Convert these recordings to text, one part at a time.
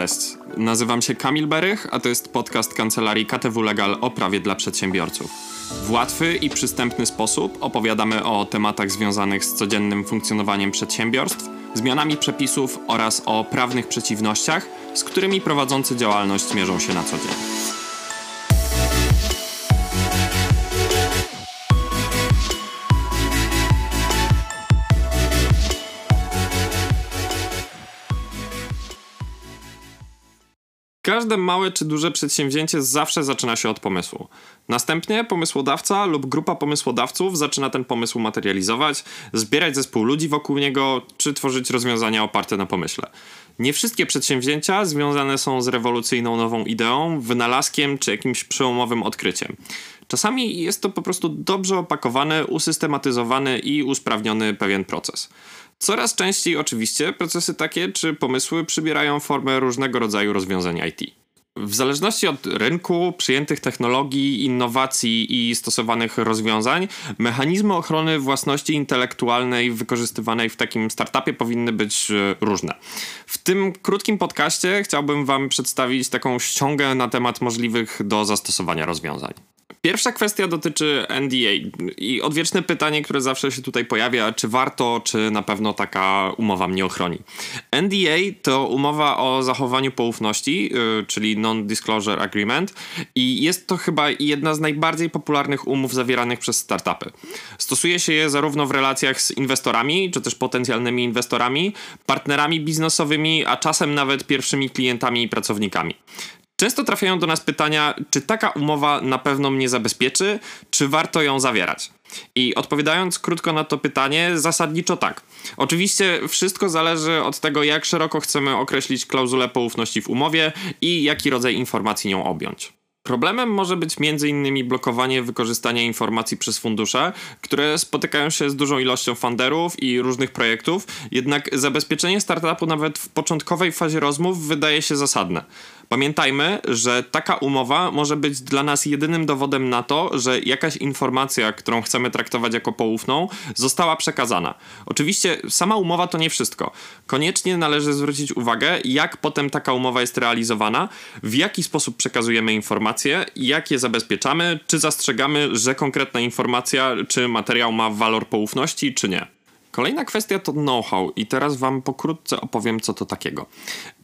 Cześć, nazywam się Kamil Berych, a to jest podcast kancelarii KTW Legal o prawie dla przedsiębiorców. W łatwy i przystępny sposób opowiadamy o tematach związanych z codziennym funkcjonowaniem przedsiębiorstw, zmianami przepisów oraz o prawnych przeciwnościach, z którymi prowadzący działalność mierzą się na co dzień. Każde małe czy duże przedsięwzięcie zawsze zaczyna się od pomysłu. Następnie pomysłodawca lub grupa pomysłodawców zaczyna ten pomysł materializować, zbierać zespół ludzi wokół niego, czy tworzyć rozwiązania oparte na pomyśle. Nie wszystkie przedsięwzięcia związane są z rewolucyjną nową ideą, wynalazkiem czy jakimś przełomowym odkryciem. Czasami jest to po prostu dobrze opakowany, usystematyzowany i usprawniony pewien proces. Coraz częściej oczywiście procesy takie czy pomysły przybierają formę różnego rodzaju rozwiązań IT. W zależności od rynku, przyjętych technologii, innowacji i stosowanych rozwiązań, mechanizmy ochrony własności intelektualnej wykorzystywanej w takim startupie powinny być e, różne. W tym krótkim podcaście chciałbym Wam przedstawić taką ściągę na temat możliwych do zastosowania rozwiązań. Pierwsza kwestia dotyczy NDA i odwieczne pytanie, które zawsze się tutaj pojawia, czy warto, czy na pewno taka umowa mnie ochroni. NDA to umowa o zachowaniu poufności, yy, czyli Non-Disclosure Agreement i jest to chyba jedna z najbardziej popularnych umów zawieranych przez startupy. Stosuje się je zarówno w relacjach z inwestorami, czy też potencjalnymi inwestorami, partnerami biznesowymi, a czasem nawet pierwszymi klientami i pracownikami. Często trafiają do nas pytania, czy taka umowa na pewno mnie zabezpieczy, czy warto ją zawierać. I odpowiadając krótko na to pytanie, zasadniczo tak. Oczywiście wszystko zależy od tego, jak szeroko chcemy określić klauzulę poufności w umowie i jaki rodzaj informacji nią objąć. Problemem może być m.in. blokowanie wykorzystania informacji przez fundusze, które spotykają się z dużą ilością funderów i różnych projektów, jednak zabezpieczenie startupu nawet w początkowej fazie rozmów wydaje się zasadne. Pamiętajmy, że taka umowa może być dla nas jedynym dowodem na to, że jakaś informacja, którą chcemy traktować jako poufną, została przekazana. Oczywiście sama umowa to nie wszystko. Koniecznie należy zwrócić uwagę, jak potem taka umowa jest realizowana, w jaki sposób przekazujemy informacje, jak je zabezpieczamy, czy zastrzegamy, że konkretna informacja czy materiał ma walor poufności, czy nie. Kolejna kwestia to know-how i teraz wam pokrótce opowiem, co to takiego.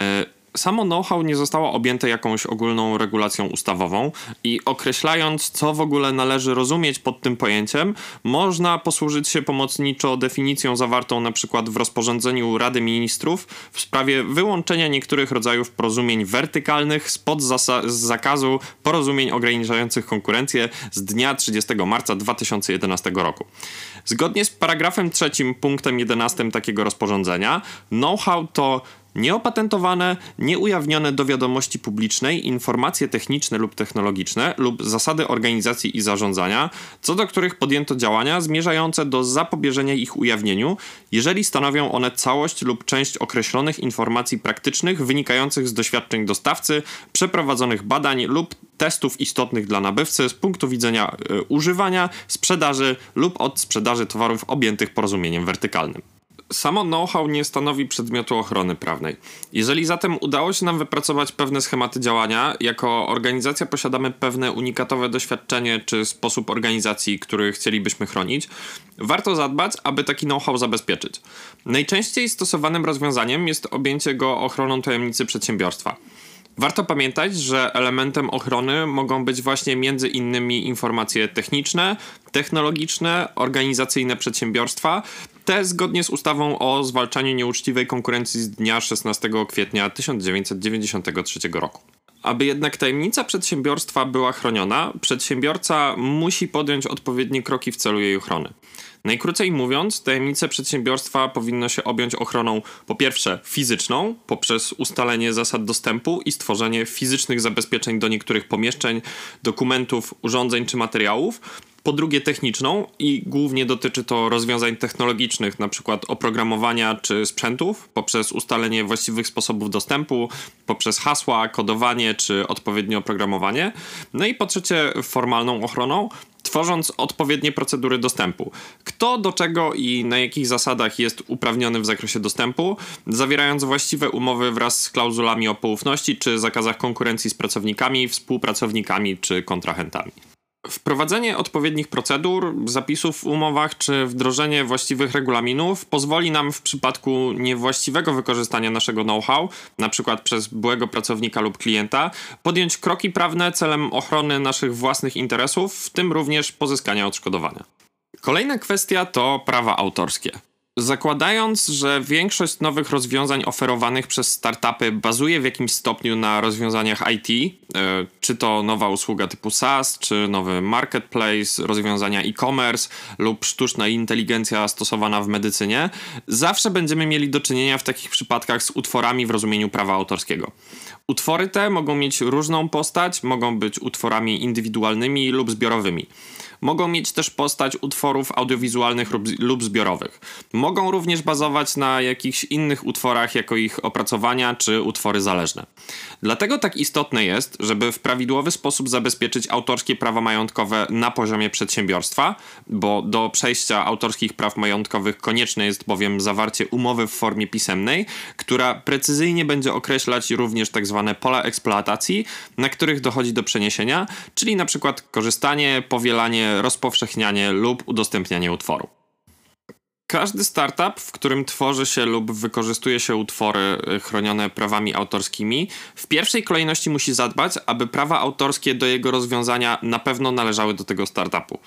Yy, samo know-how nie zostało objęte jakąś ogólną regulacją ustawową i określając, co w ogóle należy rozumieć pod tym pojęciem, można posłużyć się pomocniczo definicją zawartą na przykład w rozporządzeniu Rady Ministrów w sprawie wyłączenia niektórych rodzajów porozumień wertykalnych spod z zakazu porozumień ograniczających konkurencję z dnia 30 marca 2011 roku. Zgodnie z paragrafem trzecim punktem 11 takiego rozporządzenia, know-how to Nieopatentowane, nieujawnione do wiadomości publicznej informacje techniczne lub technologiczne lub zasady organizacji i zarządzania, co do których podjęto działania zmierzające do zapobieżenia ich ujawnieniu, jeżeli stanowią one całość lub część określonych informacji praktycznych wynikających z doświadczeń dostawcy, przeprowadzonych badań lub testów istotnych dla nabywcy z punktu widzenia y, używania, sprzedaży lub od sprzedaży towarów objętych porozumieniem wertykalnym samo know-how nie stanowi przedmiotu ochrony prawnej. Jeżeli zatem udało się nam wypracować pewne schematy działania, jako organizacja posiadamy pewne unikatowe doświadczenie czy sposób organizacji, który chcielibyśmy chronić, warto zadbać, aby taki know-how zabezpieczyć. Najczęściej stosowanym rozwiązaniem jest objęcie go ochroną tajemnicy przedsiębiorstwa. Warto pamiętać, że elementem ochrony mogą być właśnie między innymi informacje techniczne, technologiczne, organizacyjne przedsiębiorstwa, te zgodnie z ustawą o zwalczaniu nieuczciwej konkurencji z dnia 16 kwietnia 1993 roku. Aby jednak tajemnica przedsiębiorstwa była chroniona, przedsiębiorca musi podjąć odpowiednie kroki w celu jej ochrony. Najkrócej mówiąc, tajemnice przedsiębiorstwa powinno się objąć ochroną po pierwsze fizyczną, poprzez ustalenie zasad dostępu i stworzenie fizycznych zabezpieczeń do niektórych pomieszczeń, dokumentów, urządzeń czy materiałów, po drugie techniczną i głównie dotyczy to rozwiązań technologicznych, na przykład oprogramowania czy sprzętów, poprzez ustalenie właściwych sposobów dostępu, poprzez hasła, kodowanie czy odpowiednie oprogramowanie. No i po trzecie formalną ochroną, tworząc odpowiednie procedury dostępu. Kto do czego i na jakich zasadach jest uprawniony w zakresie dostępu, zawierając właściwe umowy wraz z klauzulami o poufności czy zakazach konkurencji z pracownikami, współpracownikami czy kontrahentami. Wprowadzenie odpowiednich procedur, zapisów w umowach czy wdrożenie właściwych regulaminów pozwoli nam w przypadku niewłaściwego wykorzystania naszego know-how, np. przez byłego pracownika lub klienta, podjąć kroki prawne celem ochrony naszych własnych interesów, w tym również pozyskania odszkodowania. Kolejna kwestia to prawa autorskie. Zakładając, że większość nowych rozwiązań oferowanych przez startupy bazuje w jakimś stopniu na rozwiązaniach IT, e, czy to nowa usługa typu SaaS, czy nowy marketplace, rozwiązania e-commerce lub sztuczna inteligencja stosowana w medycynie, zawsze będziemy mieli do czynienia w takich przypadkach z utworami w rozumieniu prawa autorskiego. Utwory te mogą mieć różną postać, mogą być utworami indywidualnymi lub zbiorowymi. Mogą mieć też postać utworów audiowizualnych lub, lub zbiorowych. Mogą również bazować na jakichś innych utworach, jako ich opracowania czy utwory zależne. Dlatego tak istotne jest, żeby w prawidłowy sposób zabezpieczyć autorskie prawa majątkowe na poziomie przedsiębiorstwa, bo do przejścia autorskich praw majątkowych konieczne jest bowiem zawarcie umowy w formie pisemnej, która precyzyjnie będzie określać również tak zwane pola eksploatacji, na których dochodzi do przeniesienia, czyli na przykład korzystanie, powielanie, rozpowszechnianie lub udostępnianie utworu. Każdy startup, w którym tworzy się lub wykorzystuje się utwory y, chronione prawami autorskimi, w pierwszej kolejności musi zadbać, aby prawa autorskie do jego rozwiązania na pewno należały do tego startupu.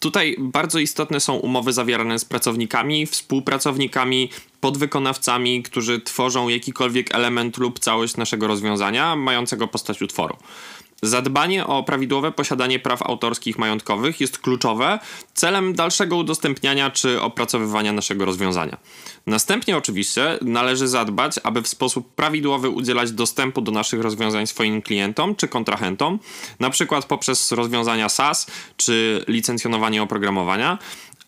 Tutaj bardzo istotne są umowy zawierane z pracownikami, współpracownikami, podwykonawcami, którzy tworzą jakikolwiek element lub całość naszego rozwiązania mającego postać utworu. Zadbanie o prawidłowe posiadanie praw autorskich majątkowych jest kluczowe celem dalszego udostępniania czy opracowywania naszego rozwiązania. Następnie oczywiście należy zadbać, aby w sposób prawidłowy udzielać dostępu do naszych rozwiązań swoim klientom czy kontrahentom, na przykład poprzez rozwiązania SaaS czy licencjonowanie oprogramowania,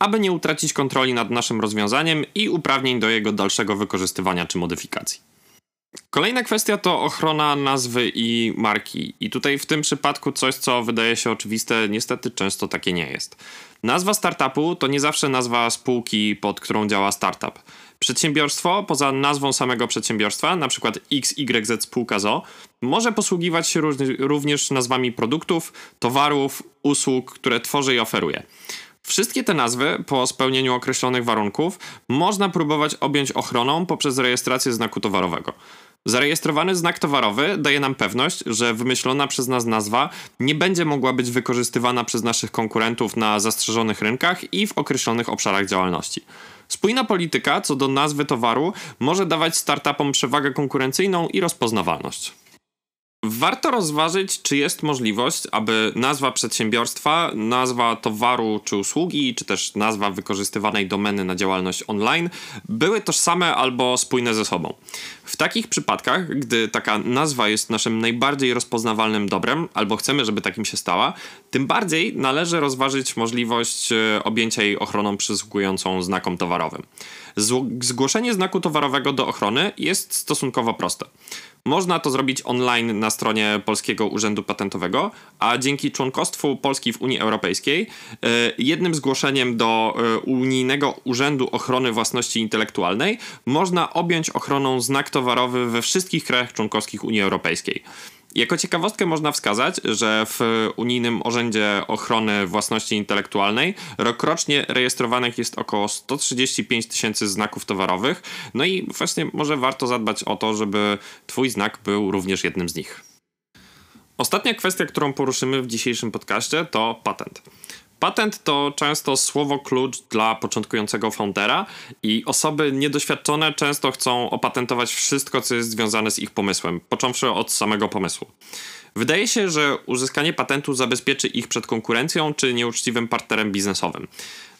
aby nie utracić kontroli nad naszym rozwiązaniem i uprawnień do jego dalszego wykorzystywania czy modyfikacji. Kolejna kwestia to ochrona nazwy i marki. I tutaj w tym przypadku coś, co wydaje się oczywiste, niestety często takie nie jest. Nazwa startupu to nie zawsze nazwa spółki, pod którą działa startup. Przedsiębiorstwo, poza nazwą samego przedsiębiorstwa, np. XYZ spółka ZO, może posługiwać się również nazwami produktów, towarów, usług, które tworzy i oferuje. Wszystkie te nazwy, po spełnieniu określonych warunków, można próbować objąć ochroną poprzez rejestrację znaku towarowego. Zarejestrowany znak towarowy daje nam pewność, że wymyślona przez nas nazwa nie będzie mogła być wykorzystywana przez naszych konkurentów na zastrzeżonych rynkach i w określonych obszarach działalności. Spójna polityka co do nazwy towaru może dawać startupom przewagę konkurencyjną i rozpoznawalność. Warto rozważyć, czy jest możliwość, aby nazwa przedsiębiorstwa, nazwa towaru czy usługi, czy też nazwa wykorzystywanej domeny na działalność online były tożsame albo spójne ze sobą. W takich przypadkach, gdy taka nazwa jest naszym najbardziej rozpoznawalnym dobrem, albo chcemy, żeby takim się stała, tym bardziej należy rozważyć możliwość e, objęcia jej ochroną przysługującą znakom towarowym. Zgłoszenie znaku towarowego do ochrony jest stosunkowo proste. Można to zrobić online na stronie Polskiego Urzędu Patentowego, a dzięki członkostwu Polski w Unii Europejskiej e, jednym zgłoszeniem do e, Unijnego Urzędu Ochrony Własności Intelektualnej można objąć ochroną znak towarowy we wszystkich krajach członkowskich Unii Europejskiej. Jako ciekawostkę można wskazać, że w Unijnym Urzędzie Ochrony Własności Intelektualnej rokrocznie rejestrowanych jest około 135 tysięcy znaków towarowych. No i właśnie może warto zadbać o to, żeby Twój znak był również jednym z nich. Ostatnia kwestia, którą poruszymy w dzisiejszym podcaście, to patent. Patent to często słowo klucz dla początkującego foundera i osoby niedoświadczone często chcą opatentować wszystko, co jest związane z ich pomysłem, począwszy od samego pomysłu. Wydaje się, że uzyskanie patentu zabezpieczy ich przed konkurencją czy nieuczciwym partnerem biznesowym.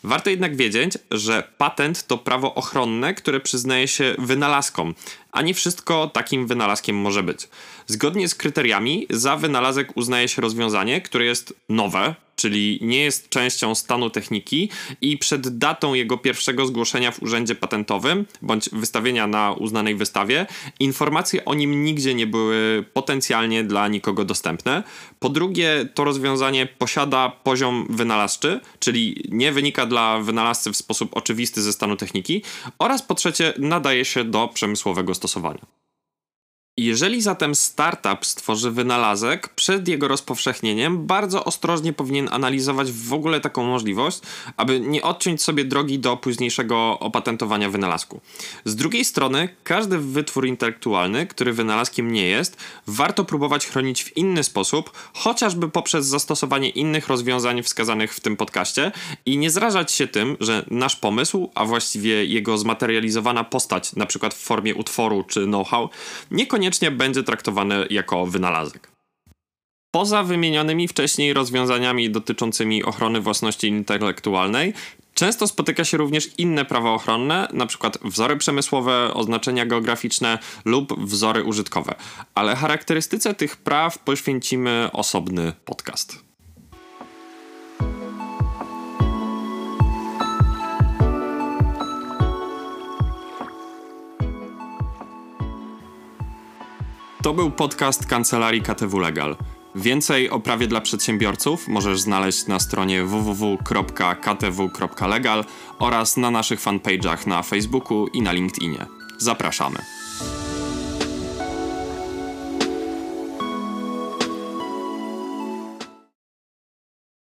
Warto jednak wiedzieć, że patent to prawo ochronne, które przyznaje się wynalazkom, a nie wszystko takim wynalazkiem może być. Zgodnie z kryteriami, za wynalazek uznaje się rozwiązanie, które jest nowe, czyli nie jest częścią stanu techniki i przed datą jego pierwszego zgłoszenia w urzędzie patentowym bądź wystawienia na uznanej wystawie, informacje o nim nigdzie nie były potencjalnie dla nikogo dostępne. Po drugie, to rozwiązanie posiada poziom wynalazczy, czyli nie wynika dla wynalazcy w sposób oczywisty ze stanu techniki, oraz po trzecie, nadaje się do przemysłowego stosowania. Jeżeli zatem startup stworzy wynalazek, przed jego rozpowszechnieniem bardzo ostrożnie powinien analizować w ogóle taką możliwość, aby nie odciąć sobie drogi do późniejszego opatentowania wynalazku. Z drugiej strony, każdy wytwór intelektualny, który wynalazkiem nie jest, warto próbować chronić w inny sposób, chociażby poprzez zastosowanie innych rozwiązań wskazanych w tym podcaście i nie zrażać się tym, że nasz pomysł, a właściwie jego zmaterializowana postać, na przykład w formie utworu czy know-how, niekoniecznie niekoniecznie będzie traktowany jako wynalazek. Poza wymienionymi wcześniej rozwiązaniami dotyczącymi ochrony własności intelektualnej, Często spotyka się również inne prawa ochronne, np. wzory przemysłowe, oznaczenia geograficzne lub wzory użytkowe, ale charakterystyce tych praw poświęcimy osobny podcast. To był podcast kancelarii KTW Legal. Więcej o prawie dla przedsiębiorców możesz znaleźć na stronie www.ktw.legal oraz na naszych fanpage'ach na Facebooku i na LinkedInie. Zapraszamy.